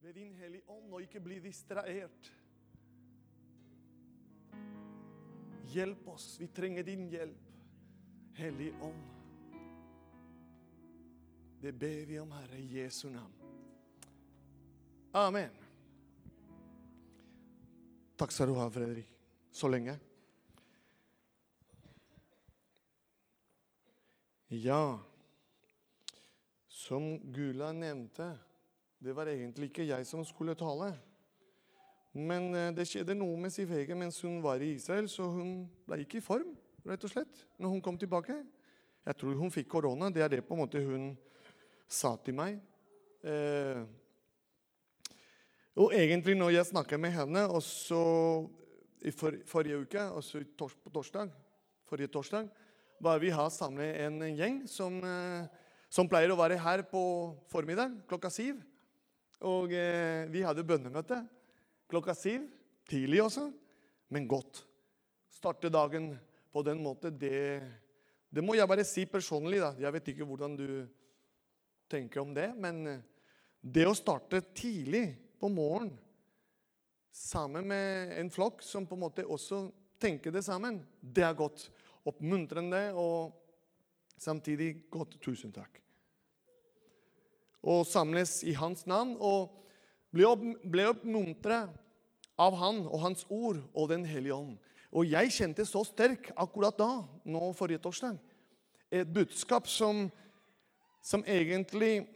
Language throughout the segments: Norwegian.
ved din Hellige Ånd og ikke bli distrahert. Hjelp oss. Vi trenger din hjelp, Hellige Ånd. Det ber vi om, Herre, i Jesu navn. Amen. Takk skal du ha, Fredrik. Så lenge. Ja, som Gula nevnte, det var egentlig ikke jeg som skulle tale. Men eh, det skjedde noe med Siv Hege mens hun var i Israel, så hun ble ikke i form, rett og slett, når hun kom tilbake. Jeg tror hun fikk korona. Det er det på en måte hun sa til meg. Eh, og egentlig, når jeg snakker med henne, også i for, forrige uke, også tors, på torsdag, forrige torsdag, var vi her samlet en gjeng som, eh, som, pleier å være her på formiddag klokka syv. Og eh, vi hadde bønnemøte klokka syv. Tidlig også, men godt. Starte dagen på den måten, det, det må jeg bare si personlig. da. Jeg vet ikke hvordan du tenker om det, men eh, det å starte tidlig på morgenen sammen med en flokk som på en måte også tenker det sammen, det er godt. Oppmuntrende og samtidig godt. Tusen takk. Og samles i hans navn og ble, opp, ble oppmuntret av han og hans ord og Den hellige ånd. Og jeg kjente så sterk akkurat da, nå forrige torsdag, et budskap som, som egentlig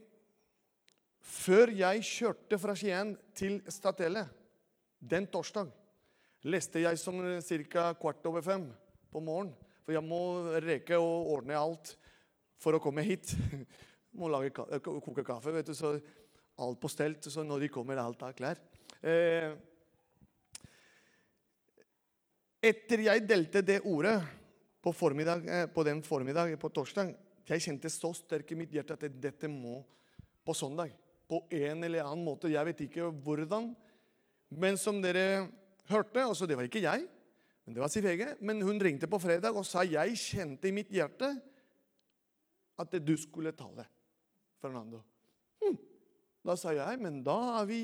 Før jeg kjørte fra Skien til Statelle den torsdag leste jeg som ca. kvart over fem på morgenen. For jeg må reke og ordne alt for å komme hit. må lage, koke kaffe, vet du, så alt på stelt. Så når de kommer, alt er klart. Eh, etter jeg delte det ordet på, formiddag, eh, på den formiddag på torsdag, jeg kjente så sterkt i mitt hjerte at dette må på søndag. På en eller annen måte. Jeg vet ikke hvordan. Men som dere hørte altså Det var ikke jeg, men det var Siv Hege. Men hun ringte på fredag og sa jeg kjente i mitt hjerte at du skulle tale. Fernando. Hm. Da sa jeg, men da er vi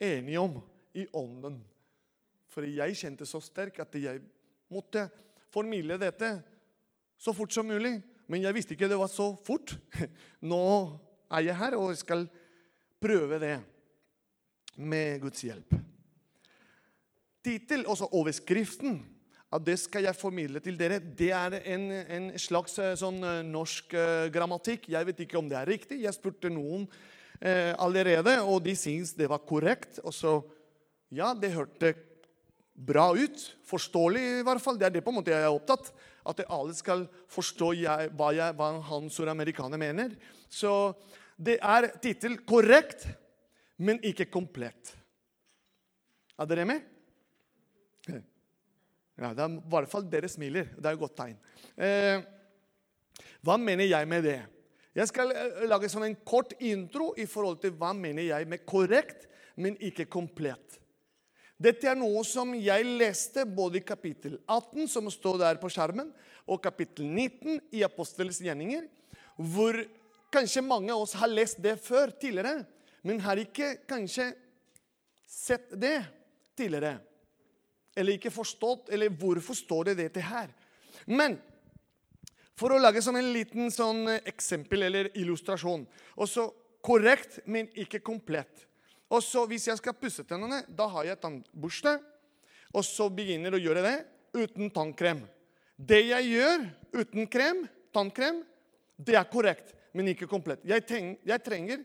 enige om i ånden. For jeg kjente så sterk at jeg måtte formidle dette så fort som mulig. Men jeg visste ikke det var så fort. Nå er jeg her og skal prøve det med Guds hjelp. Tittel, altså overskriften, av det skal jeg formidle til dere. Det er en, en slags eh, sånn eh, norsk uh, grammatikk. Jeg vet ikke om det er riktig. Jeg spurte noen eh, allerede, og de syntes det var korrekt. Og så, ja, det hørte bra ut. Forståelig, i hvert fall. Det er det på en måte jeg er opptatt At alle skal forstå jeg, hva, jeg, hva han suramerikaner mener. Så det er tittel korrekt men ikke komplett. Er dere med? Ja, det er I hvert fall dere smiler. Det er et godt tegn. Eh, hva mener jeg med det? Jeg skal eh, lage sånn en kort intro i forhold til hva mener jeg med korrekt, men ikke komplett. Dette er noe som jeg leste både i kapittel 18, som står der på skjermen, og kapittel 19 i Apostelens gjerninger, hvor kanskje mange av oss har lest det før tidligere men har ikke kanskje sett det tidligere. Eller ikke forstått Eller hvorfor står det dette her? Men for å lage som en liten sånn eksempel eller illustrasjon Også korrekt, men ikke komplett. Og så Hvis jeg skal pusse tennene, da har jeg tannbørste. Og så begynner å gjøre det uten tannkrem. Det jeg gjør uten krem, tannkrem, det er korrekt, men ikke komplett. Jeg, jeg trenger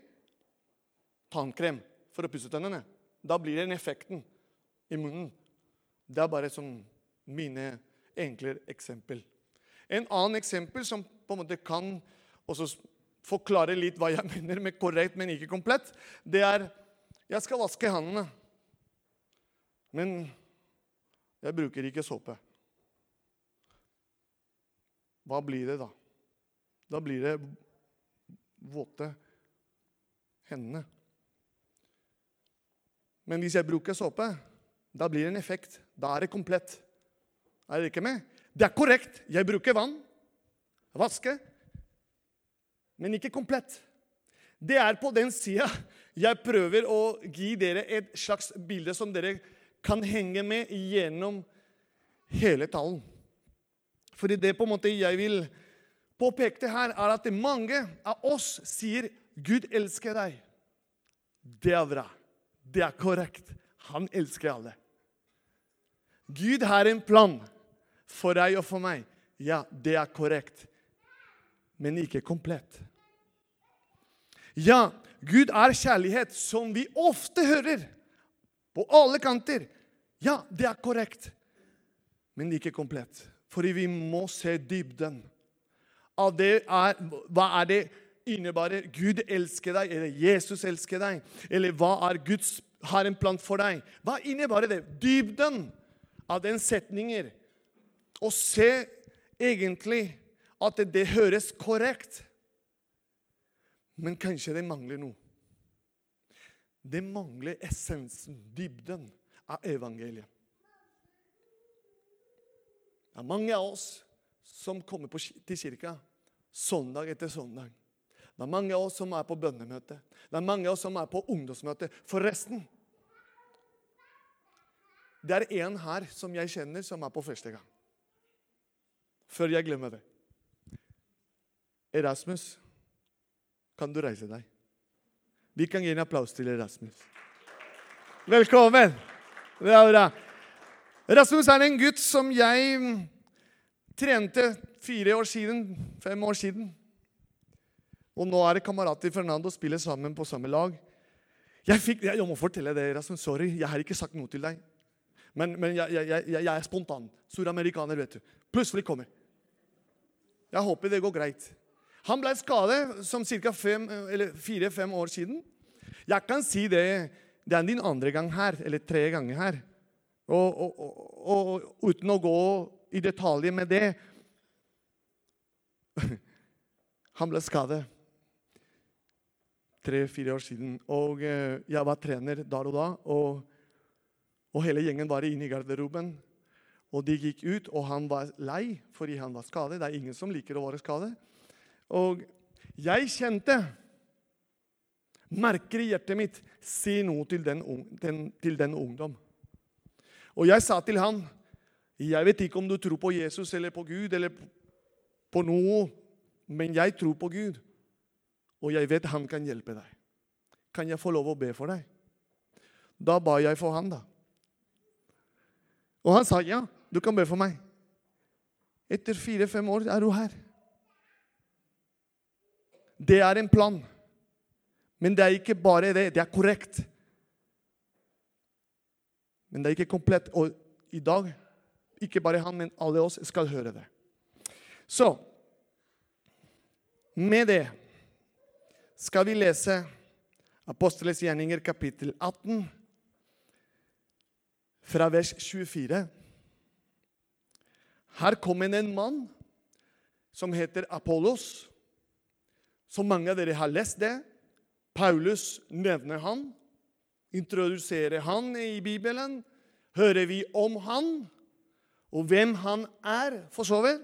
tannkrem for å pusse tennene. Da blir det en effekten i munnen. Det er bare sånn mine enkle eksempel. En annen eksempel som på en måte kan også forklare litt hva jeg mener med korrekt, men ikke komplett, det er jeg skal vaske hendene, men jeg bruker ikke såpe. Hva blir det da? Da blir det våte hendene. Men hvis jeg bruker såpe, da blir det en effekt. Da er det komplett. Er dere ikke med? Det er korrekt. Jeg bruker vann. Vaske. Men ikke komplett. Det er på den sida Jeg prøver å gi dere et slags bilde som dere kan henge med gjennom hele talen. Fordi det på en måte jeg vil påpeke her, er at mange av oss sier 'Gud elsker deg'. Det er bra. Det er korrekt. Han elsker alle. Gud har en plan for deg og for meg. Ja, det er korrekt, men ikke komplett. Ja, Gud er kjærlighet, som vi ofte hører på alle kanter. Ja, det er korrekt, men ikke komplett. Fordi vi må se dybden av det er Hva er det innebærer Gud elsker deg, eller Jesus elsker deg? Eller hva er Guds har en plan for deg? Hva innebærer det? Dybden av den setninger. Og se egentlig at det, høres korrekt. Men kanskje det mangler noe. Det mangler essensen, dybden, av evangeliet. Det er mange av oss som kommer til kirka søndag etter søndag. Det er mange av oss som er på bønnemøte. Det er mange av oss som er på ungdomsmøte. Forresten Det er en her som jeg kjenner, som er på første gang. Før jeg glemmer det. Erasmus, kan du reise deg? Vi kan gi en applaus til Erasmus. Velkommen! Det er bra. Rasmus er en gutt som jeg trente fire år siden, fem år siden. Og nå er det kamerat til Fernando spiller sammen på samme lag. Jeg, fikk, jeg, må fortelle det, Rasmus. Sorry, jeg har ikke sagt noe til deg. Men, men jeg, jeg, jeg, er spontan. Suramerikaner, vet du. Plutselig kommer. Jeg håper det går greit. Han ble skadet som ca. fire-fem år siden. Jeg kan si det det er din andre gang her, eller tre ganger her. Og, og, og, og uten å gå i detaljer med det Han ble skadet tre-fire år siden. Og eh, jeg var trener der og da. Og, og hele gjengen var inne i garderoben. Og de gikk ut, og han var lei fordi han var skadet. Det er ingen som liker å være skadet. Og jeg kjente Merker i hjertet mitt Si noe til den, den, til den ungdom. Og jeg sa til han Jeg vet ikke om du tror på Jesus eller på Gud eller på noe, men jeg tror på Gud. Og jeg vet han kan hjelpe deg. Kan jeg få lov å be for deg? Da ba jeg for han, da. Og han sa ja, du kan be for meg. Etter fire-fem år er hun her. Det er en plan. Men det er ikke bare det. Det er korrekt. Men det er ikke komplett. Og i dag, ikke bare han, men alle oss skal høre det. Så med det skal vi lese Apostelens gjerninger, kapittel 18, fra vers 24. Her kommer en mann som heter Apollos. Så mange av dere har lest det. Paulus nevner han, introduserer han i Bibelen. Hører vi om han, og hvem han er, for så vidt.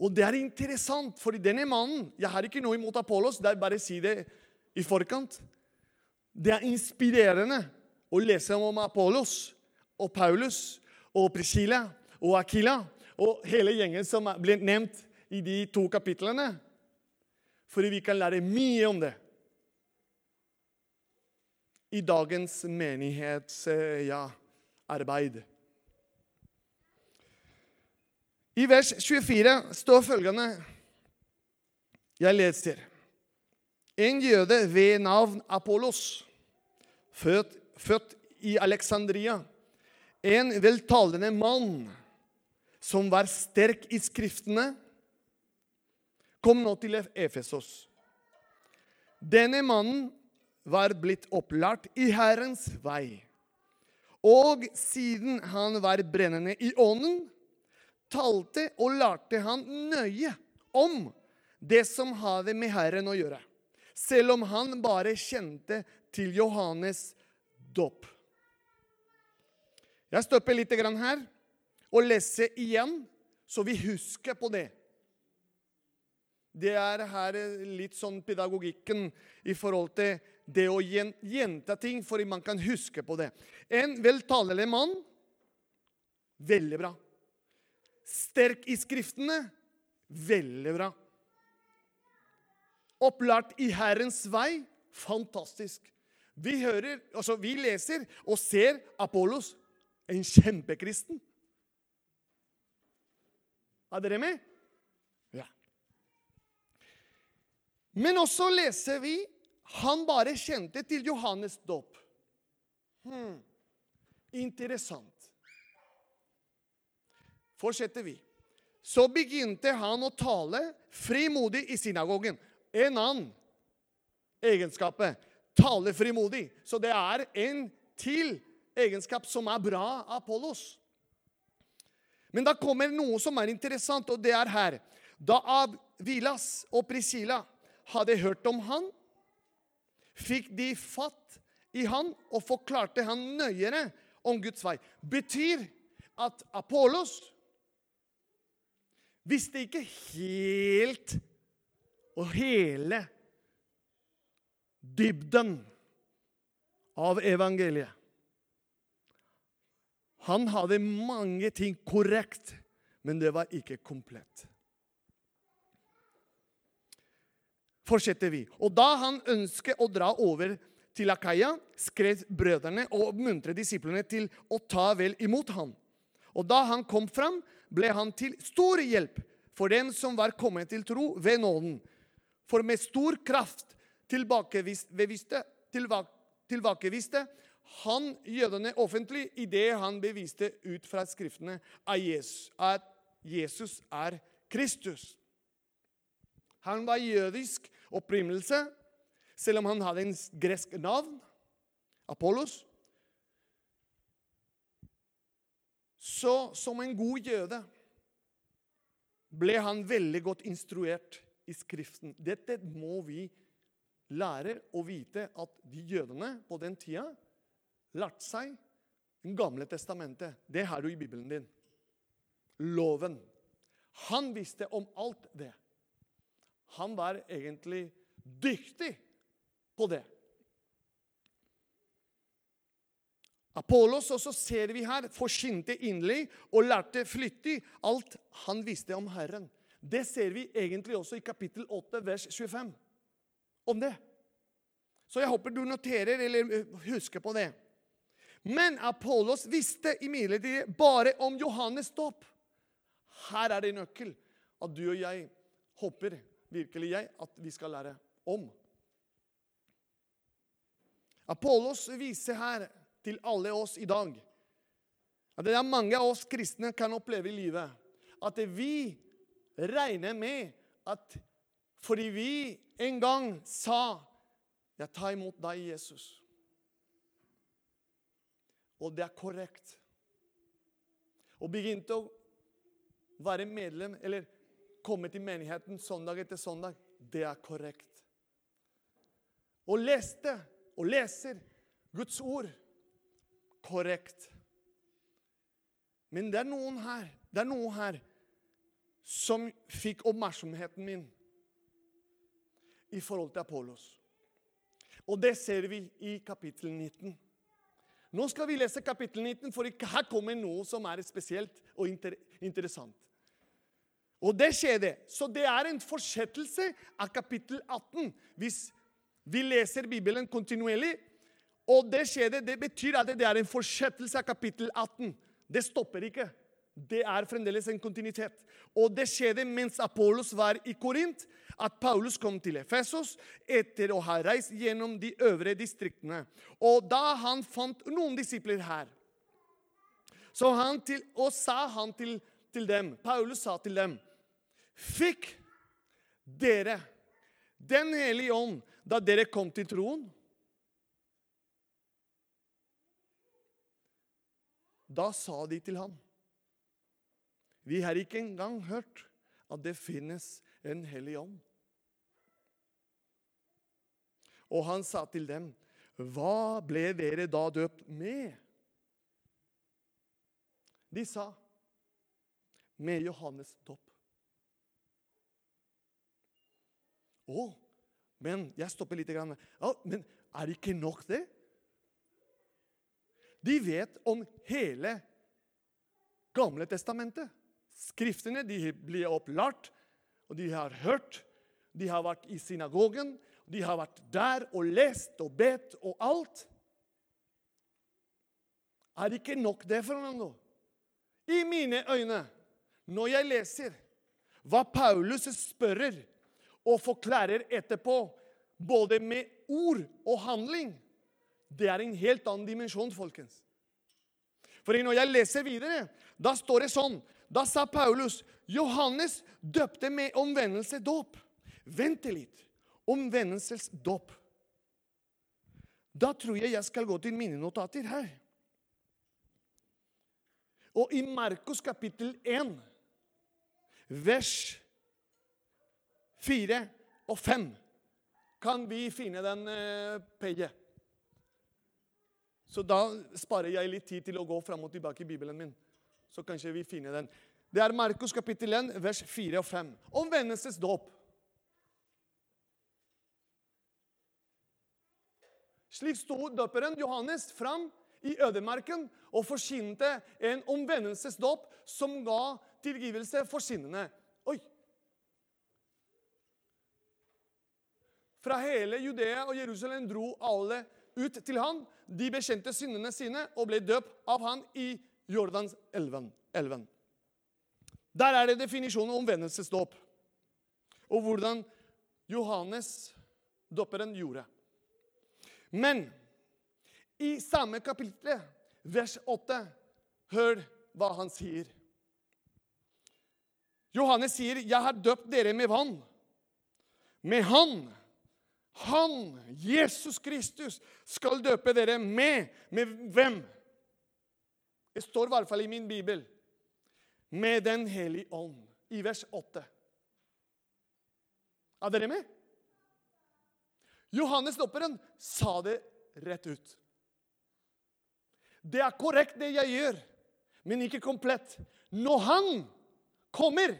Og det er interessant, fordi denne mannen Jeg har ikke noe imot Apollos, det er bare å si det i forkant. Det er inspirerende å lese om Apollos og Paulus og Priscilla og Akila og hele gjengen som ble nevnt i de to kapitlene. Fordi vi kan lære mye om det i dagens menighetsarbeid. Ja, I vers 24 står følgende Jeg leser. En jøde ved navn Apollos, født, født i Alexandria, en veltalende mann som var sterk i skriftene, kom nå til Efesos. Denne mannen var blitt opplært i Herrens vei. Og siden han var brennende i ånden, talte og lærte han nøye om det som hadde med Herren å gjøre, selv om han bare kjente til Johannes dåp. Jeg stopper litt her og leser igjen, så vi husker på det. Det er her litt sånn pedagogikken i forhold til det å gjenta ting, for man kan huske på det. En veltalende mann veldig bra. Sterk i skriftene veldig bra. Opplært i Herrens vei fantastisk. Vi hører, altså vi leser og ser Apollos, en kjempekristen. Er dere med? Ja. Men også leser vi han bare kjente til Johannes dåp. Hmm. Interessant. Fortsetter vi. Så begynte han å tale frimodig i synagogen. En annen egenskap tale frimodig. Så det er en til egenskap som er bra av Apollos. Men da kommer noe som er interessant, og det er her. Da Avilas og Priscilla hadde hørt om han, fikk de fatt i han og forklarte han nøyere om Guds vei. Betyr at Apollos visste ikke helt og hele dybden av evangeliet. Han hadde mange ting korrekt, men det var ikke komplett. Fortsetter vi. Og da han ønsket å dra over til Akaya, skrev brødrene og oppmuntret disiplene til å ta vel imot ham. Og da han kom fram, ble han til stor hjelp for dem som var kommet til tro ved nåden. For med stor kraft tilbakeviste, tilbakeviste han jødene offentlig idet han beviste ut fra skriftene at Jesus er Kristus. Han var jødisk opprinnelse, selv om han hadde en gresk navn, Apollos. Så som en god jøde ble han veldig godt instruert i Skriften. Dette må vi lære å vite at de jødene på den tida lærte seg Det gamle testamentet. Det har du i Bibelen din. Loven. Han visste om alt det. Han var egentlig dyktig på det. Apollos også ser vi her, forsynte inderlig og lærte flyttig alt han visste om Herren. Det ser vi egentlig også i kapittel 8, vers 25. Om det. Så jeg håper du noterer eller husker på det. Men Apollos visste imidlertid bare om Johannes dåp. Her er det nøkkel at du og jeg håper virkelig jeg at vi skal lære om. Apollos viser her til alle oss i dag at det er mange av oss kristne kan oppleve i livet. At vi regner med at fordi vi en gang sa 'Jeg tar imot deg, Jesus' Og det er korrekt. Og begynte å være medlem, eller komme til menigheten søndag etter søndag, det er korrekt. Og leste og leser Guds ord korrekt. Men det er noen her, det er noe her som fikk oppmerksomheten min i forhold til Apollos. Og det ser vi i kapittel 19. Nå skal vi lese kapittel 19, for her kommer noe som er spesielt og inter interessant. Og det skjedde. Så det er en fortsettelse av kapittel 18. Hvis vi leser Bibelen kontinuerlig, og det skjedde, det betyr at det er en fortsettelse av kapittel 18. Det stopper ikke. Det er fremdeles en kontinuitet. Og det skjedde mens Apollos var i Korint, at Paulus kom til Efesos etter å ha reist gjennom de øvre distriktene. Og da han fant noen disipler her, så han til, og sa han til, til dem Paulus sa til dem Fikk dere Den hellige ånd da dere kom til troen? Da sa de til ham Vi har ikke engang hørt at det finnes en hellig ånd. Og han sa til dem, 'Hva ble dere da døpt med?' De sa, 'Med Johannes dåp'. Å, men jeg stopper litt. Grann. Ja, men er det ikke nok, det? De vet om hele Gamle testamentet. Skriftene de blir opplært, og de har hørt. De har vært i synagogen, de har vært der og lest og bedt og alt. Er ikke nok det, Fernando? I mine øyne, når jeg leser hva Paulus spørrer og forklarer etterpå, både med ord og handling, det er en helt annen dimensjon, folkens. For når jeg leser videre, da står det sånn Da sa Paulus Johannes døpte med omvendelsesdåp. Vent litt. Omvendelsesdåp. Da tror jeg jeg skal gå til mine notater her. Og i Markus kapittel 1, vers 4 og 5, kan vi finne den peie. Så da sparer jeg litt tid til å gå fram og tilbake i Bibelen min. Så kanskje vi finner den. Det er Markus kapittel 1, vers 4 og 5. Omvendelsesdåp. Slik sto døperen Johannes fram i ødemarken og forsynte en omvendelsesdåp som ga tilgivelse for syndene. Oi! Fra hele Judea og Jerusalem dro alle ut til han. De bekjente syndene sine og ble døpt av han i Jordanselven. Elven. Der er det definisjonen om omvendelsesdåp. Og hvordan Johannes, dåperen, gjorde. Men i samme kapittel, vers 8, hør hva han sier. Johannes sier, 'Jeg har døpt dere med vann.' Med Han han, Jesus Kristus, skal døpe dere med Med hvem? Det står i hvert fall i min bibel. Med Den hellige ånd, i vers 8. Er dere med? Johannes dopperen sa det rett ut. Det er korrekt, det jeg gjør, men ikke komplett. Når han kommer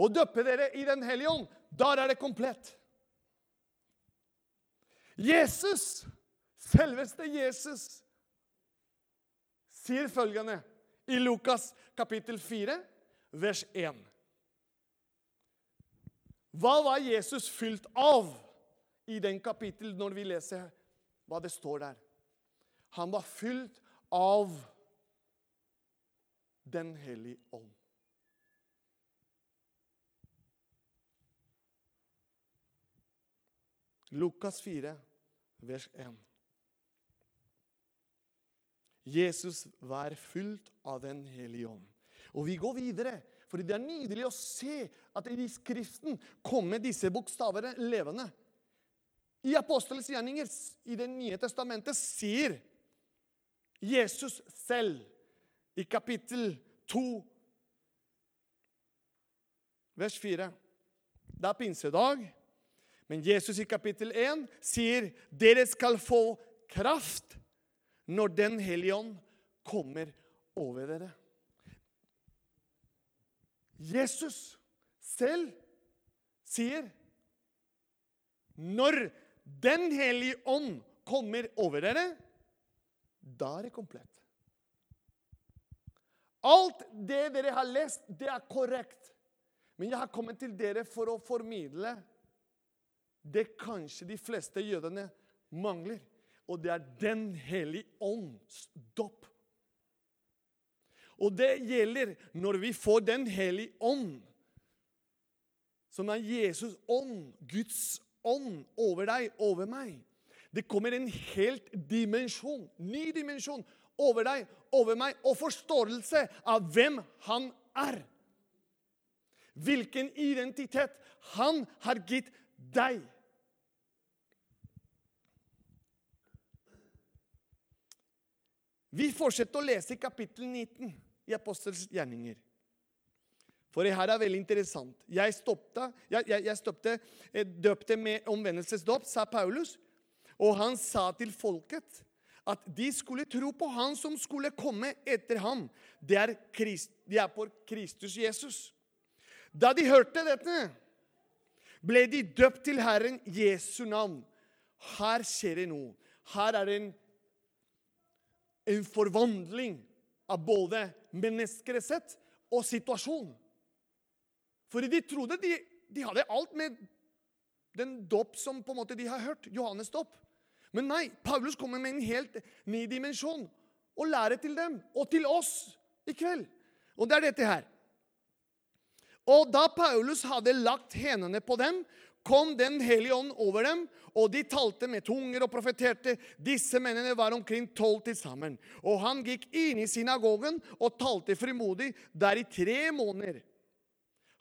og døper dere i Den hellige ånd, da er det komplett. Jesus, selveste Jesus, sier følgende i Lukas kapittel 4, vers 1. Hva var Jesus fylt av i den kapittel når vi leser hva det står der? Han var fylt av Den hellige ånd. Lukas 4, vers 1. Jesus vær fylt av Den hellige ånd. Og vi går videre, for det er nydelig å se at i Skriften kommer disse bokstavene levende. I Apostelens gjerninger i Det nye testamentet sier Jesus selv i kapittel 2, vers 4 Det er pinsedag. Men Jesus i kapittel 1 sier dere skal få kraft når Den hellige ånd kommer over dere. Jesus selv sier når Den hellige ånd kommer over dere, da er det komplett. Alt det dere har lest, det er korrekt. Men jeg har kommet til dere for å formidle det kanskje de fleste jødene mangler. Og det er Den hellige ånds dåp. Og det gjelder når vi får Den hellige ånd, som er Jesus ånd, Guds ånd, over deg, over meg. Det kommer en helt dimensjon, ny dimensjon, over deg, over meg, og forståelse av hvem han er. Hvilken identitet han har gitt deg. Vi fortsetter å lese i kapittel 19 i Apostels gjerninger. For det her er veldig interessant. Jeg stoppte, jeg, jeg, jeg stoppte eh, døpte med omvendelsesdåp, sa Paulus. Og han sa til folket at de skulle tro på han som skulle komme etter ham. Det er, Christ, de er på Kristus Jesus. Da de hørte dette, ble de døpt til Herren Jesu navn. Her skjer det noe. Her er det en, en forvandling av både menneskelig sett og situasjon. For de trodde de, de hadde alt med den dåp som på en måte de har hørt. Johannes dåp. Men nei, Paulus kommer med en helt ny dimensjon og lærer til dem og til oss i kveld. Og det er dette her. Og da Paulus hadde lagt hendene på dem, kom Den hellige ånd over dem, og de talte med tunger og profeterte. Disse mennene var omkring tolv til sammen. Og han gikk inn i synagogen og talte frimodig der i tre måneder.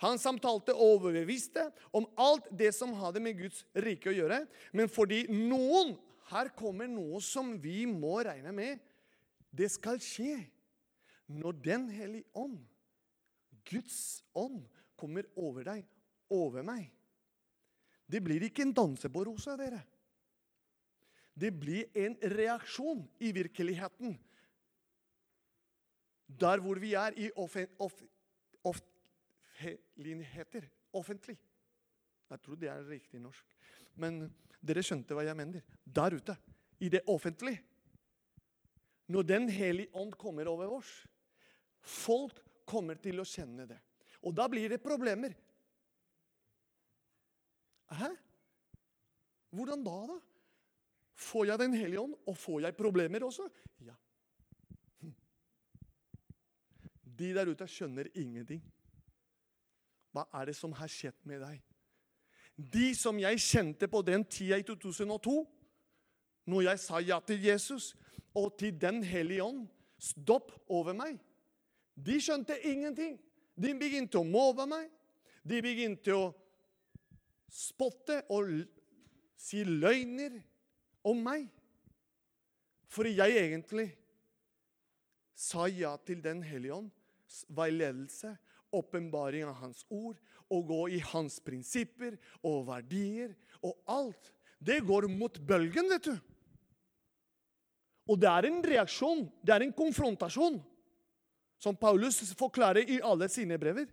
Han samtalte overbeviste om alt det som hadde med Guds rike å gjøre. Men fordi noen Her kommer noe som vi må regne med. Det skal skje når Den hellige ånd, Guds ånd, kommer over deg, over meg. Det blir ikke en dansebordrose, dere. Det blir en reaksjon i virkeligheten. Der hvor vi er i offen, off, offentligheter. Offentlig. Jeg tror det er riktig norsk. Men dere skjønte hva jeg mener. Der ute. I det offentlige. Når Den hellige ånd kommer over oss, folk kommer til å kjenne det. Og da blir det problemer. Hæ? Hvordan da, da? Får jeg Den hellige ånd, og får jeg problemer også? Ja. De der ute skjønner ingenting. Hva er det som har skjedd med deg? De som jeg kjente på den tida i 2002, når jeg sa ja til Jesus og til Den hellige ånd, stopp over meg. De skjønte ingenting. De begynte å mobbe meg. De begynte å spotte og si løgner om meg. For jeg egentlig sa ja til Den hellige ånd, veiledelse, åpenbaring av Hans ord, å gå i Hans prinsipper og verdier og alt. Det går mot bølgen, vet du. Og det er en reaksjon, det er en konfrontasjon, som Paulus forklarer i alle sine brever.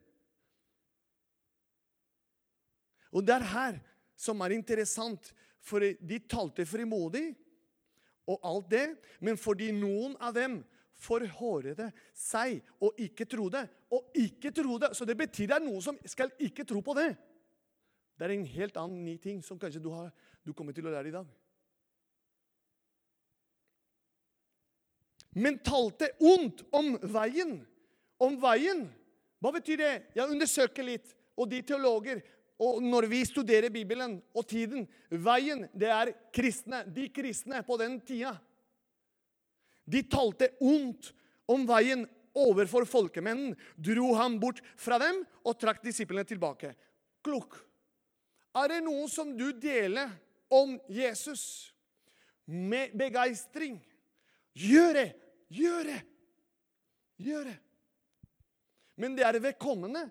Og det er her som er interessant, for de talte frimodig og alt det, men fordi noen av dem forhårede seg og ikke trodde, og ikke trodde Så det betyr det er noen som skal ikke tro på det. Det er en helt annen ny ting som kanskje du, har, du kommer til å lære i dag. Men talte ondt om veien. Om veien. Hva betyr det? Jeg undersøker litt. Og de teologer og når vi studerer Bibelen og tiden Veien, det er kristne. De kristne på den tida. De talte ondt om veien overfor folkemennen, dro ham bort fra dem og trakk disiplene tilbake. Klok. Er det noe som du deler om Jesus med begeistring? Gjør det! Gjør det! Gjør det! Men det er vedkommende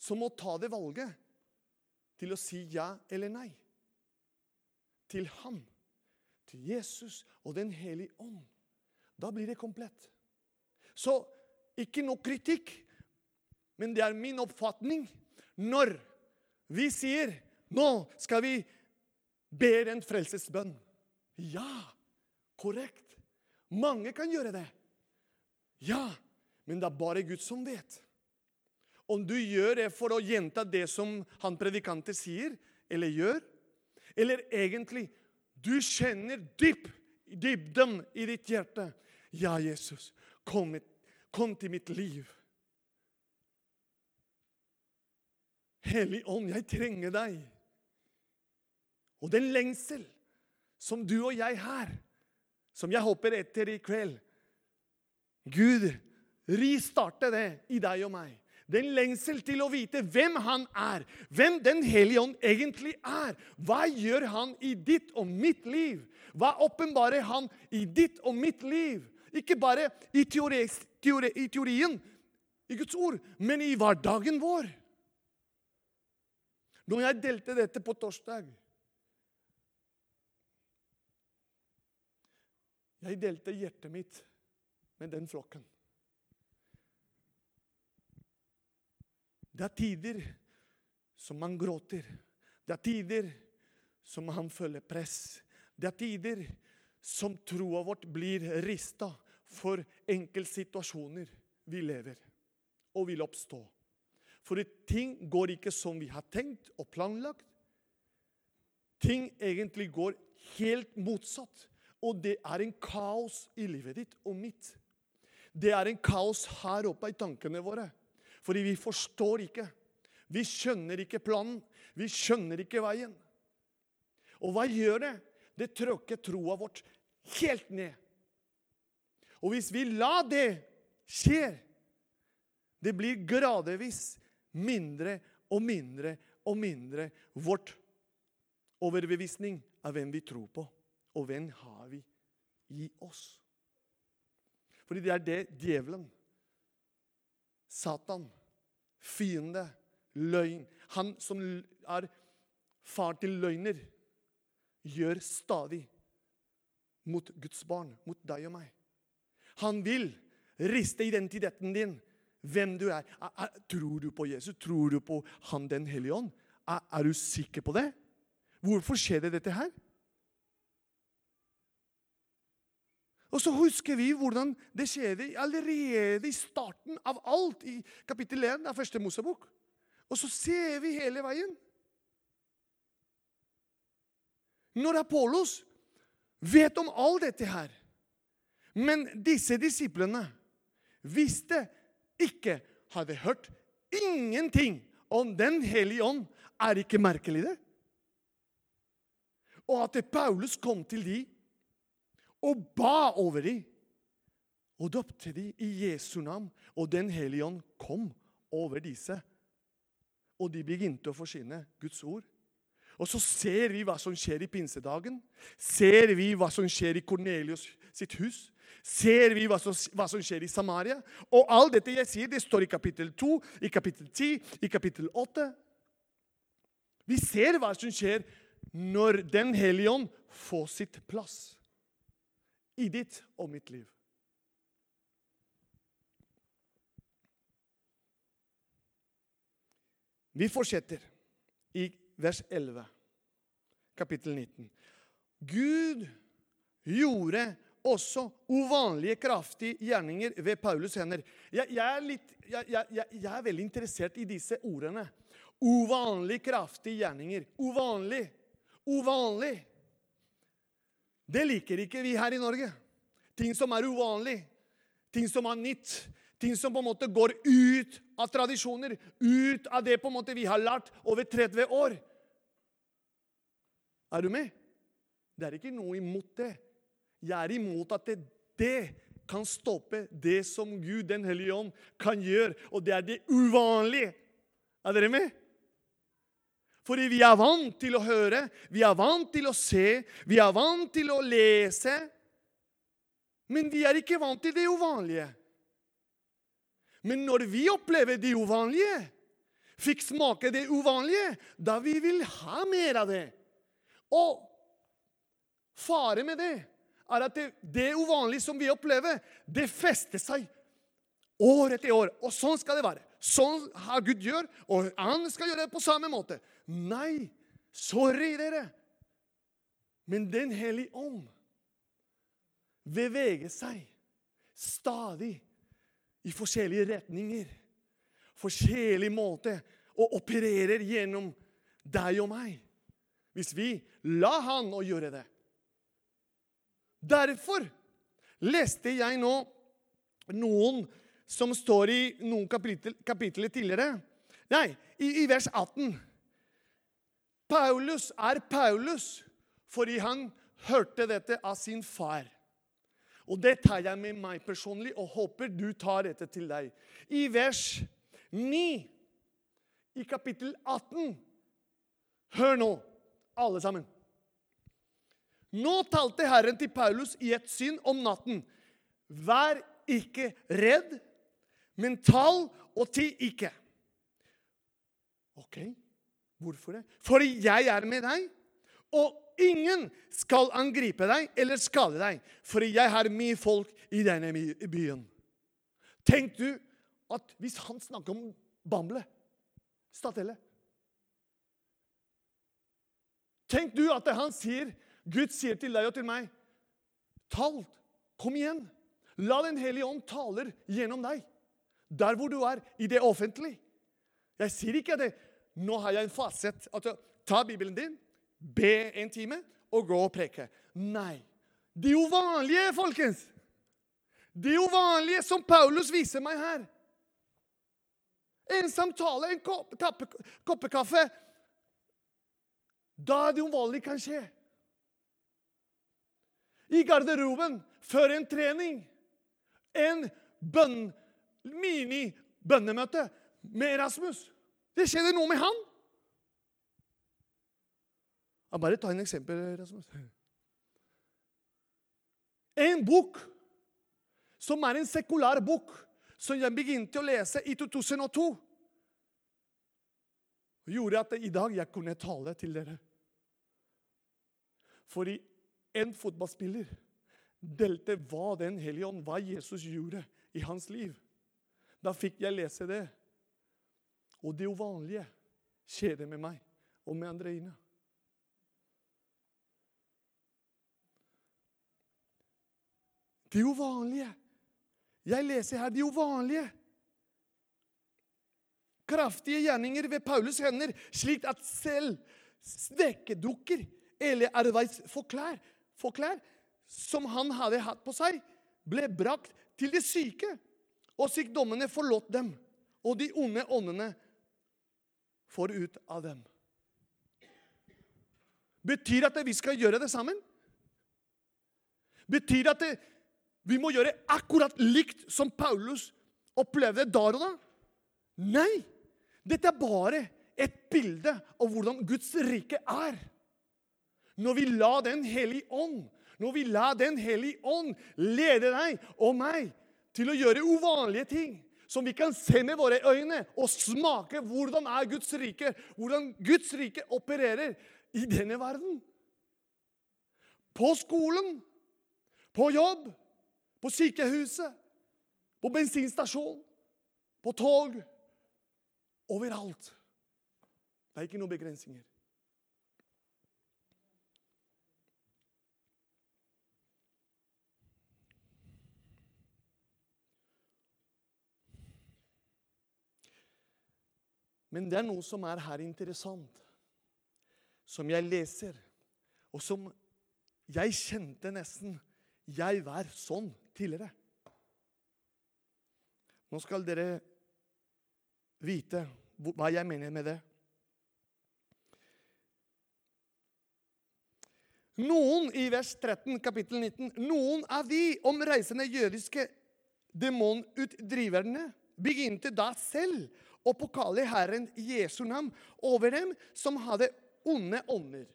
som må ta det valget til å si ja eller nei. Til Han, til Jesus og Den hellige ånd. Da blir det komplett. Så ikke noe kritikk, men det er min oppfatning når vi sier nå skal vi be en frelsesbønn. Ja, korrekt. Mange kan gjøre det. Ja, men det er bare Gud som vet. Om du gjør det for å gjenta det som han predikanter sier eller gjør, eller egentlig du kjenner dyp, dybden i ditt hjerte Ja, Jesus, kom, kom til mitt liv. Hellig ånd, jeg trenger deg. Og den lengsel som du og jeg har, som jeg håper etter i kveld Gud, ristarte det i deg og meg. Den lengsel til å vite hvem han er, hvem Den hellige ånd egentlig er. Hva gjør han i ditt og mitt liv? Hva åpenbarer han i ditt og mitt liv? Ikke bare i, teori, teori, i teorien, i Guds ord, men i hverdagen vår. Når jeg delte dette på torsdag Jeg delte hjertet mitt med den flokken. Det er tider som man gråter. Det er tider som han føler press. Det er tider som troa vårt blir rista for enkeltsituasjoner vi lever og vil oppstå. For ting går ikke som vi har tenkt og planlagt. Ting egentlig går helt motsatt. Og det er en kaos i livet ditt og mitt. Det er en kaos her oppe i tankene våre. Fordi vi forstår ikke. Vi skjønner ikke planen. Vi skjønner ikke veien. Og hva gjør det? Det tråkker troa vårt helt ned. Og hvis vi lar det skje, det blir gradvis mindre og mindre og mindre vårt overbevisning av hvem vi tror på, og hvem har vi i oss. Fordi det er det djevelen, Satan, fiende, løgn Han som er far til løgner, gjør stadig mot Guds barn, mot deg og meg. Han vil riste identiteten din, hvem du er. tror du på Jesus? Tror du på Han den hellige ånd? Er du sikker på det? Hvorfor skjer det dette her? Og så husker vi hvordan det skjedde allerede i starten av alt, i kapittel 1 av første Mosebok. Og så ser vi hele veien. Når Apollos vet om all dette her, men disse disiplene visste ikke, hadde hørt ingenting om Den hellige ånd. Er ikke merkelig, det? Og at Paulus kom til dem og ba over dem og døpte dem i Jesu navn. Og Den hellige ånd kom over disse. Og de begynte å forsyne Guds ord. Og så ser vi hva som skjer i pinsedagen. Ser vi hva som skjer i Kornelius sitt hus ser vi hva som, hva som, skjer i Samaria. Og alt dette jeg sier, det står i kapittel 2, i kapittel 10, i kapittel 8. Vi ser hva som skjer når Den hellige ånd får sitt plass i ditt og mitt liv. Vi fortsetter i vers 11, kapittel 19. Gud gjorde også uvanlige, kraftige gjerninger ved Paulus' hender. Jeg, jeg, er litt, jeg, jeg, er veldig interessert i disse ordene. Uvanlig kraftige gjerninger. Uvanlig. Uvanlig. Det liker ikke vi her i Norge. Ting som er uvanlig, ting som er nytt, ting som på en måte går ut av tradisjoner, ut av det på en måte vi har lært over 30 år. Er du med? Det er ikke noe imot det. Jeg er imot at det, det kan stoppe det som Gud, Den hellige ånd, kan gjøre. Og det er det uvanlige. Er dere med? Fordi vi er vant til å høre, vi er vant til å se, vi er vant til å lese. Men vi er ikke vant til det uvanlige. Men når vi opplever det uvanlige, fikk smake det uvanlige, da vi vil ha mer av det. Og fare med det er at det, det uvanlige som vi opplever, det fester seg år etter år. Og sånn skal det være. Sånn har Gud gjør, og han skal gjøre det på samme måte. Nei, sorry, dere. Men Den hellige ånd beveger seg stadig i forskjellige retninger. Forskjellig måte og opererer gjennom deg og meg. Hvis vi la han å gjøre det. Derfor leste jeg nå noen som står i noen kapitler tidligere. Nei, i, i vers 18. Paulus er Paulus fordi han hørte dette av sin far. Og det tar jeg med meg personlig og håper du tar dette til deg. I vers 9 i kapittel 18 Hør nå, alle sammen. Nå talte Herren til Paulus i et syn om natten. Vær ikke redd, men tal og ti ikke. Ok, hvorfor det? Fordi jeg er med deg, og ingen skal angripe deg eller skade deg, fordi jeg har mye folk i denne byen. Tenk du at hvis han snakker om Bamble, Statelle Tenk du at han sier, Gud sier til deg og til meg Tal. Kom igjen. La Den hellige ånd taler gjennom deg. Der hvor du er, i det offentlige. Jeg sier ikke det. Nå har jeg en fasit. Altså, ta Bibelen din, be en time og gå og preke. Nei. Det er jo vanlige, folkens. Det er jo vanlige som Paulus viser meg her. En samtale, en kopp, kappe, koppe. Da er det uvanlig kan skje. I garderoben, før en trening. En bønn, mini-bønnemøte med Rasmus. Det skjedde noe med han. Jeg bare ta en eksempel, Rasmus. En bok som er en sekulær bok, som jeg begynte å lese i 2002, gjorde at i dag jeg kunne tale til dere. Fordi en fotballspiller delte hva Den hellige ånd, hva Jesus gjorde i hans liv. Da fikk jeg lese det. Og det uvanlige skjer det med meg og med Andreina. Det uvanlige. Jeg leser her det uvanlige. Kraftige gjerninger ved Paulus hender, slik at selv svekkedukker eller arbeidsforklær forklær, som han hadde hatt på seg, ble brakt til de syke, og sykdommene forlot dem, og de onde åndene får ut av dem. Betyr det at vi skal gjøre det sammen? Betyr det at vi må gjøre akkurat likt som Paulus opplevde der og da? Nei! Dette er bare et bilde av hvordan Guds rike er. Når vi lar Den hellige ånd når vi lar Den hellige ånd lede deg og meg til å gjøre uvanlige ting som vi kan se med våre øyne og smake hvordan er Guds rike, hvordan Guds rike opererer i denne verden. På skolen, på jobb, på sykehuset, på bensinstasjon, på tog. Overalt. Det er ikke noen begrensninger. Men det er noe som er her interessant, som jeg leser, og som jeg kjente nesten Jeg var sånn tidligere. Nå skal dere vite hva jeg mener med det. Noen i vers 13, kapittel 19, noen av de omreisende jødiske demonutdriverne begynte da selv og påkalle Herren Jesu navn over dem som hadde onde ånder.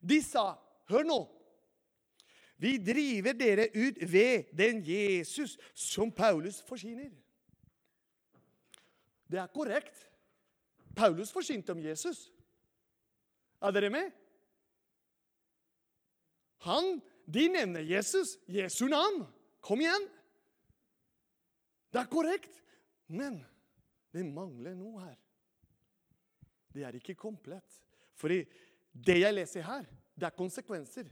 De sa, hør nå, vi driver dere ut ved den Jesus som Paulus forsyner. Det er korrekt. Paulus forsynte om Jesus. Er dere med? Han, De nevner Jesus, Jesu navn. Kom igjen! Det er korrekt. Men det mangler noe her. Det er ikke komplett. For det jeg leser her, det er konsekvenser.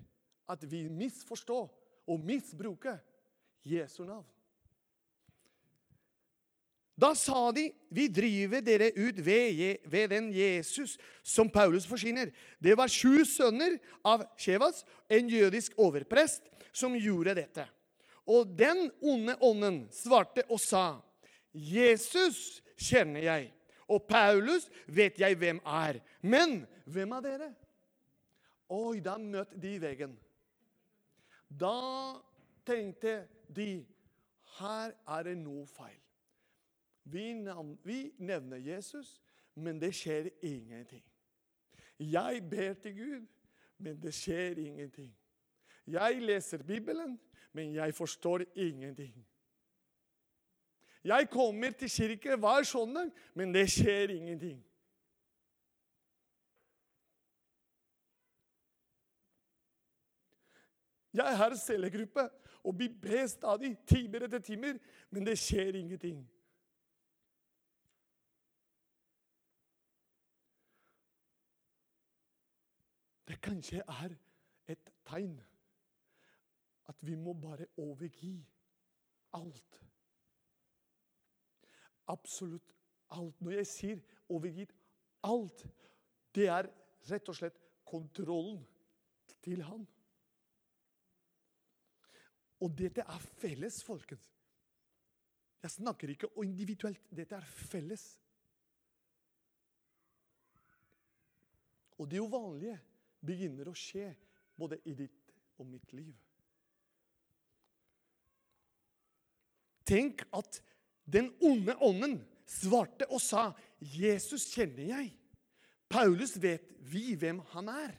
At vi misforstår og misbruker Jesu navn. Da sa de, 'Vi driver dere ut ved, ved, den Jesus som Paulus forsyner.' Det var sju sønner av Shevas, en jødisk overprest, som gjorde dette. Og den onde ånden svarte og sa, Jesus kjenner jeg, og Paulus vet jeg hvem er. Men hvem er dere? Oi, da møtte de veggen. Da tenkte de her er det noe feil. Vi, nevner Jesus, men det skjer ingenting. Jeg ber til Gud, men det skjer ingenting. Jeg leser Bibelen, men jeg forstår ingenting. Jeg kommer til kirke hver søndag, men det skjer ingenting. Jeg har cellegruppe, og vi ber stadig timer etter timer, men det skjer ingenting. det kanskje er et tegn at vi må bare overgi alt. Absolutt alt. Når jeg sier overgitt alt, det er rett og slett kontrollen til han. Og dette er felles, folkens. Jeg snakker ikke individuelt. Dette er felles. Og det uvanlige begynner å skje både i ditt og mitt liv. Tenk at den onde ånden svarte og sa, 'Jesus kjenner jeg.' Paulus vet vi hvem han er.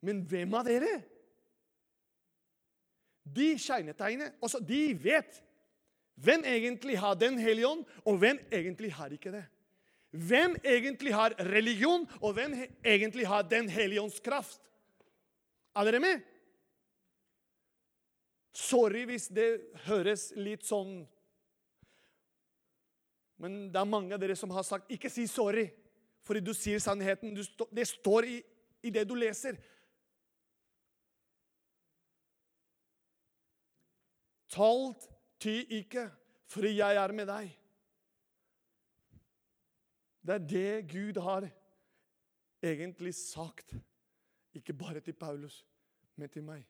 Men hvem av dere? De kjennetegnet altså De vet hvem egentlig har Den hellige ånd, og hvem egentlig har ikke det. Hvem egentlig har religion, og hvem egentlig har Den hellige ånds kraft. Er dere med? Sorry hvis det høres litt sånn Men det er mange av dere som har sagt 'ikke si sorry', fordi du sier sannheten. Du st det står i, i det du leser. Talt ty ikke, for jeg er med deg. Det er det Gud har egentlig sagt. Ikke bare til Paulus, men til meg.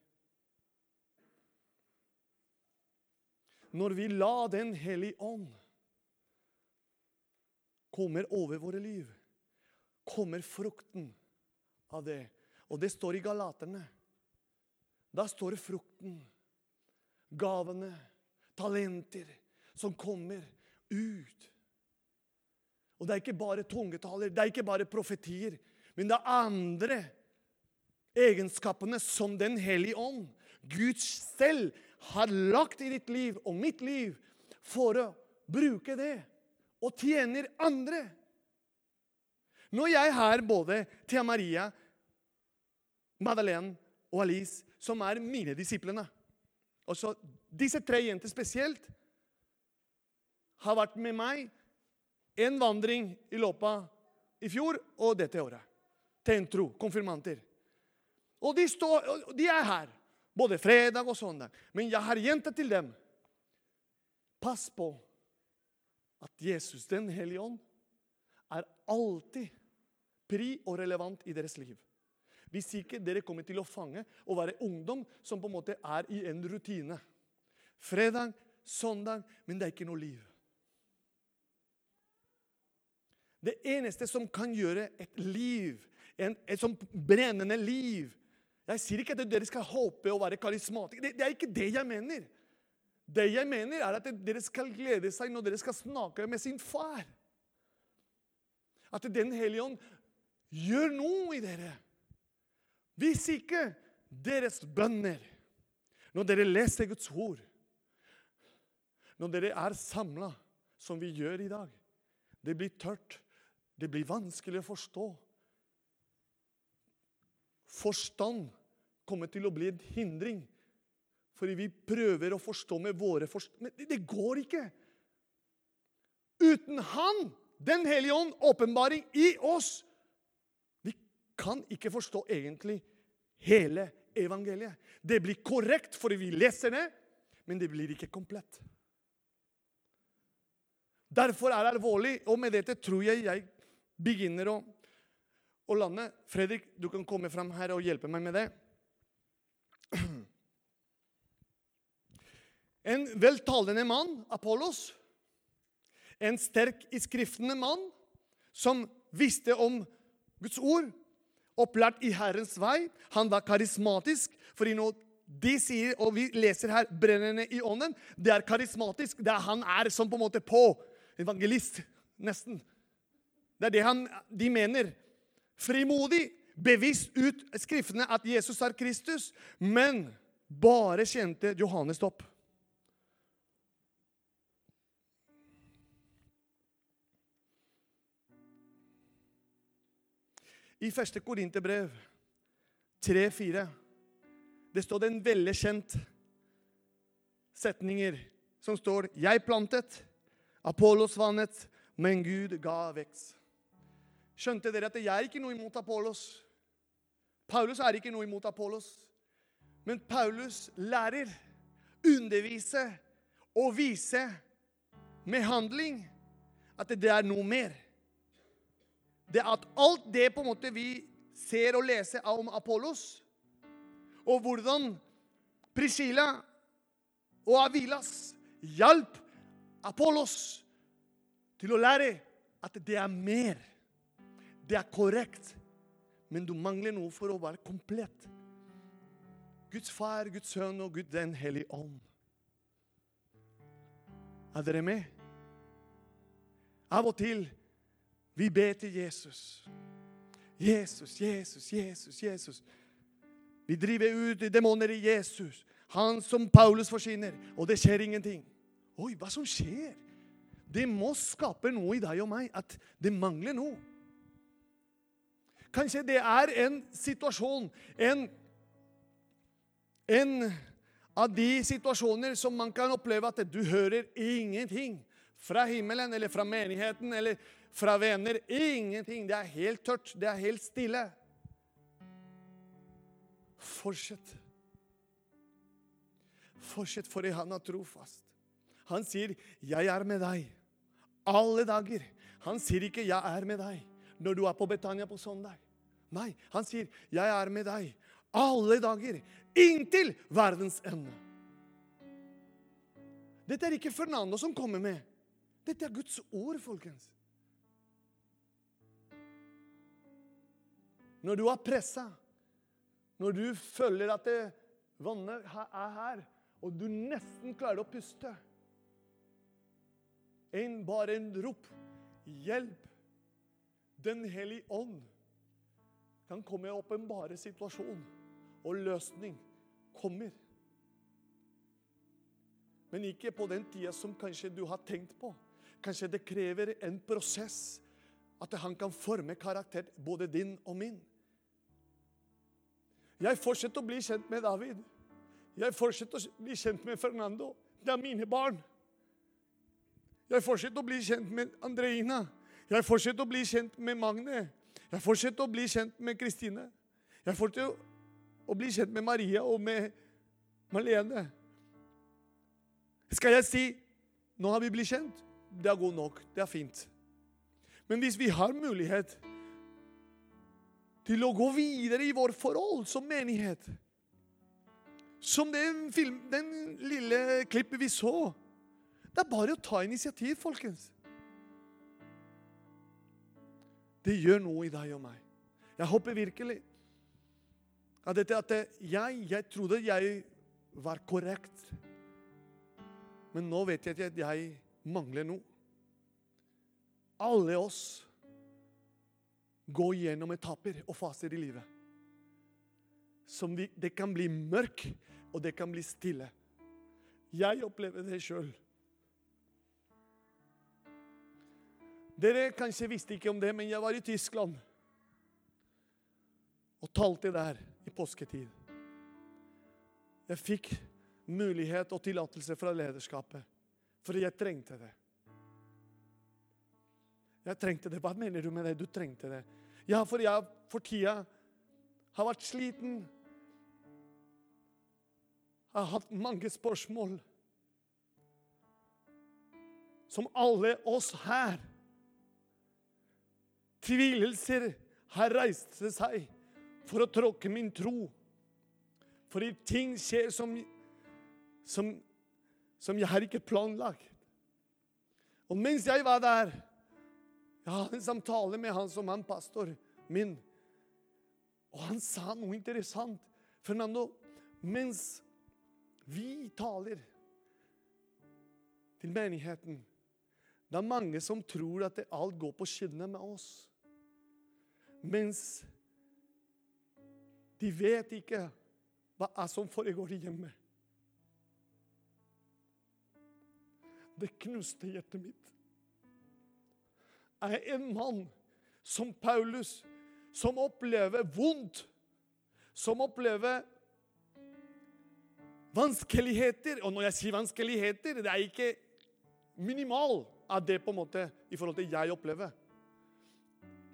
Når vi la Den hellige ånd kommer over våre liv, kommer frukten av det. Og det står i Galaterne. Da står det frukten gavene, talenter, som kommer ut. Og det er ikke bare tungetaler, det er ikke bare profetier, men det er andre egenskapene som Den hellige ånd, Gud selv, har lagt i ditt liv og mitt liv for å bruke det og tjener andre. Når jeg har både Thea Maria, Madeleine og Alice, som er mine disiplene og så Disse tre jenter spesielt har vært med meg en vandring i løpet i fjor og dette året. Til en tro. Konfirmanter. Og de, står, de er her både fredag og søndag. Men jeg har jenter til dem. Pass på at Jesus, Den hellige ånd, er alltid pri og relevant i deres liv. Hvis ikke dere kommer til å fange og være ungdom som på en måte er i en rutine. Fredag, søndag, men det er ikke noe liv. Det eneste som kan gjøre et liv, en, et sånt brennende liv Jeg sier ikke at dere skal håpe å være karismatiske. Det, det er ikke det jeg mener. Det jeg mener, er at dere skal glede seg når dere skal snakke med sin far. At Den hellige ånd gjør noe i dere. Hvis ikke deres bønner, når dere leser Guds ord, når dere er samla, som vi gjør i dag Det blir tørt. Det blir vanskelig å forstå. Forstand kommer til å bli en hindring. Fordi vi prøver å forstå med våre forstand... Men det går ikke! Uten Han, Den hellige ånd, åpenbaring i oss, Vi kan ikke forstå egentlig hele evangeliet. Det blir korrekt fordi vi leser det, men det blir ikke komplett. Derfor er det alvorlig, og med dette tror jeg jeg begynner å, å lande. Fredrik, du kan komme fram her og hjelpe meg med det. En veltalende mann, Apollos, en sterk i skriftene mann, som visste om Guds ord, opplært i Herrens vei. Han var karismatisk. fordi når de sier, og vi leser her, 'brennende i ånden', det er karismatisk. Det er han er som på en måte på. Evangelist, nesten. Det er det han, de mener. Frimodig, bevisst ut skriftene at Jesus er Kristus, men bare kjente Johannes opp. I første Korinterbrev 3-4 det står det en veldig kjent setninger som står 'Jeg plantet, Apollos vannet, men Gud ga vekst'. Skjønte dere at jeg er ikke noe imot Apollos? Paulus er ikke noe imot Apollos. Men Paulus lærer, underviser og viser med handling at det er noe mer. Det at alt det på en måte vi ser og leser om Apollos, og hvordan Priscilla og Avilas hjalp Apollos til å lære at det er mer. Det er korrekt, men du mangler noe for å være komplett. Guds far, Guds sønn og Gud den hellige ånd. Er dere med? Av og til vi ber til Jesus. Jesus, Jesus, Jesus, Jesus. Vi driver ut demoner i Jesus. Han som Paulus forsyner. Og det skjer ingenting. Oi, hva som skjer? Det må skape noe i deg og meg, at det mangler noe. Kanskje det er en situasjon, en, en av de situasjoner som man kan oppleve at du hører ingenting fra himmelen eller fra menigheten eller fra venner. Ingenting. Det er helt tørt. Det er helt stille. Fortsett. Fortsett, for han er trofast. Han sier, 'Jeg er med deg alle dager'. Han sier ikke 'Jeg er med deg' når du er på Betania på søndag. Nei, han sier 'Jeg er med deg alle dager inntil verdens ende'. Dette er ikke Fernando som kommer med. Dette er Guds ord, folkens. Når du er pressa, når du føler at det vannet er her, og du nesten klarer å puste en, Bare en rop. Hjelp! Den hellige ånd kan komme i åpenbare situasjon, og løsning kommer. Men ikke på den tida som kanskje du har tenkt på. Kanskje det krever en prosess. At han kan forme karakter, både din og min. Jeg fortsetter å bli kjent med David. Jeg fortsetter å bli kjent med Fernando. Det er mine barn. Jeg fortsetter å bli kjent med Andreina. Jeg fortsetter å bli kjent med Magne. Jeg fortsetter å bli kjent med Kristine. Jeg fortsetter å bli kjent med Maria og med Malene. Skal jeg si nå har vi blitt kjent? Det er god nok. Det er fint. Men hvis vi har mulighet til å gå videre i vår forhold som menighet Som den, film, den lille klippet vi så Det er bare å ta initiativ, folkens. Det gjør noe i deg og meg. Jeg håper virkelig at dette at jeg, jeg trodde jeg var korrekt. Men nå vet jeg at jeg mangler noe. Alle oss går gjennom etapper og faser i livet. Som vi, det kan bli mørk, og det kan bli stille. Jeg opplever det sjøl. Dere kanskje visste ikke om det, men jeg var i Tyskland og talte der i påsketid. Jeg fikk mulighet og tillatelse fra lederskapet, for jeg trengte det. Jeg trengte det. Hva mener du med det? Du trengte det. Ja, for jeg for tida har vært sliten. Jeg har hatt mange spørsmål. Som alle oss her Tvilelser har reist seg for å tråkke min tro. Fordi ting skjer som, som, som jeg har ikke planlagt. Og mens jeg var der, jeg hadde en samtale med han som han pastor min. Og han sa noe interessant. Fernando, mens vi taler til menigheten Det er mange som tror at alt går på skinner med oss. Mens de vet ikke hva som foregår hjemme. Det knuste hjertet mitt. Er en mann som Paulus, som opplever vondt, som opplever vanskeligheter. Og når jeg sier vanskeligheter, det er ikke minimal av det på en måte i forhold til jeg opplever.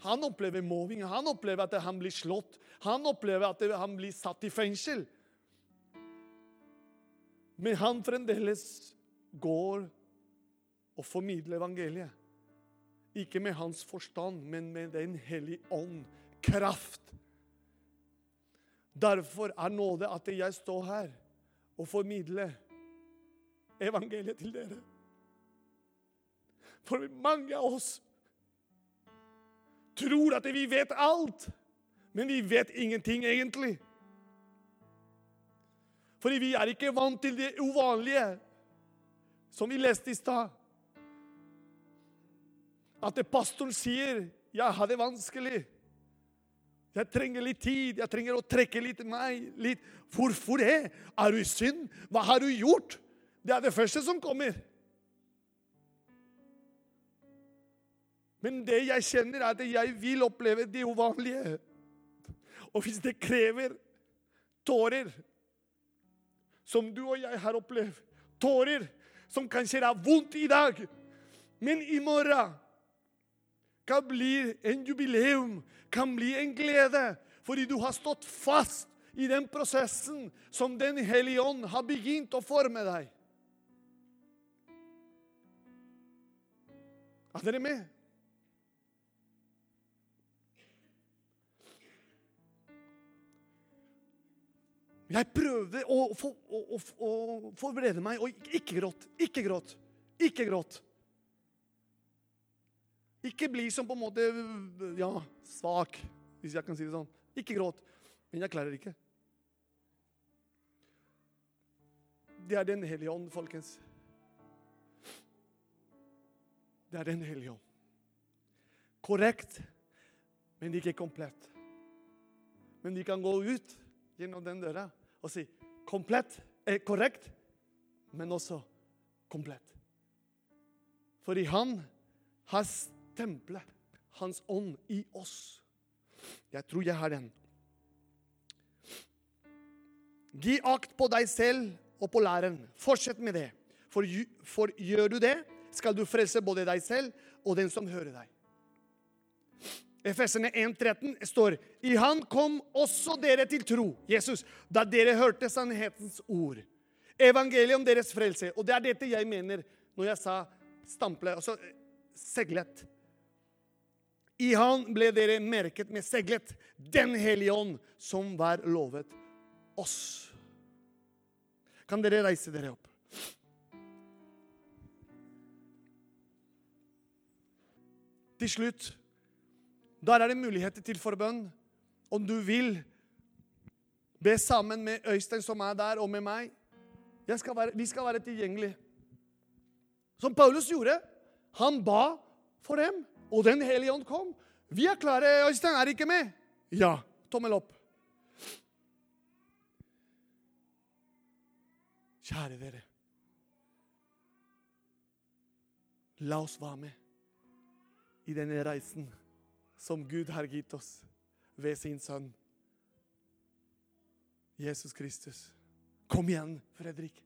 Han opplever mobbing, han opplever at han blir slått. Han opplever at han blir satt i fengsel. Men han fremdeles går og formidler evangeliet. Ikke med hans forstand, men med Den hellige ånd. Kraft. Derfor er nåde at jeg står her og formidler evangeliet til dere. For mange av oss tror at vi vet alt, men vi vet ingenting egentlig. Fordi vi er ikke vant til det uvanlige, som vi leste i stad. At pastoren sier 'Jeg har det vanskelig'. Jeg trenger litt tid, jeg trenger å trekke litt meg. Litt. Hvorfor det? Er du i synd? Hva har du gjort? Det er det første som kommer. Men det jeg kjenner, er at jeg vil oppleve det uvanlige. Og hvis det krever tårer, som du og jeg har opplevd Tårer som kanskje er vondt i dag, men i morgen kan bli en jubileum, kan bli en glede, fordi du har stått fast i den prosessen som Den hellige ånd har begynt å forme deg. Er dere med? Jeg prøvde å, å, å, å forberede meg, og ikke gråt. Ikke gråt. Ikke gråt. Ikke bli som på en måte ja, svak, hvis jeg kan si det sånn. Ikke gråt. Men jeg klarer ikke. Det er Den hellige ånd, folkens. Det er Den hellige ånd. Korrekt, men ikke komplett. Men de kan gå ut gjennom den døra og si komplett, er korrekt, men også komplett. Fordi han har stemplet hans ånd i oss. Jeg tror jeg har den. Gi akt på deg selv og på læreren. Fortsett med det. For, for gjør du det, skal du frelse både deg selv og den som hører deg. Efesene 1,13 står I han kom også dere til tro, Jesus, da dere hørte sannhetens ord. Evangeliet om deres frelse. Og det er dette jeg mener når jeg sa stample, altså seglet. I han ble dere merket med seglet, Den hellige ånd, som var lovet oss. Kan dere reise dere opp? Til slutt der er det muligheter til forbønn. Om du vil be sammen med Øystein som er der, og med meg. Skal være, vi skal være tilgjengelige. Som Paulus gjorde. Han ba for dem, og Den hellige ånd kom. Vi er klare. Øystein er ikke med. Ja. Tommel opp. Kjære dere. La oss være med i denne reisen som Gud har gitt oss ved sin sønn Jesus Kristus. Kom igjen, Fredrik.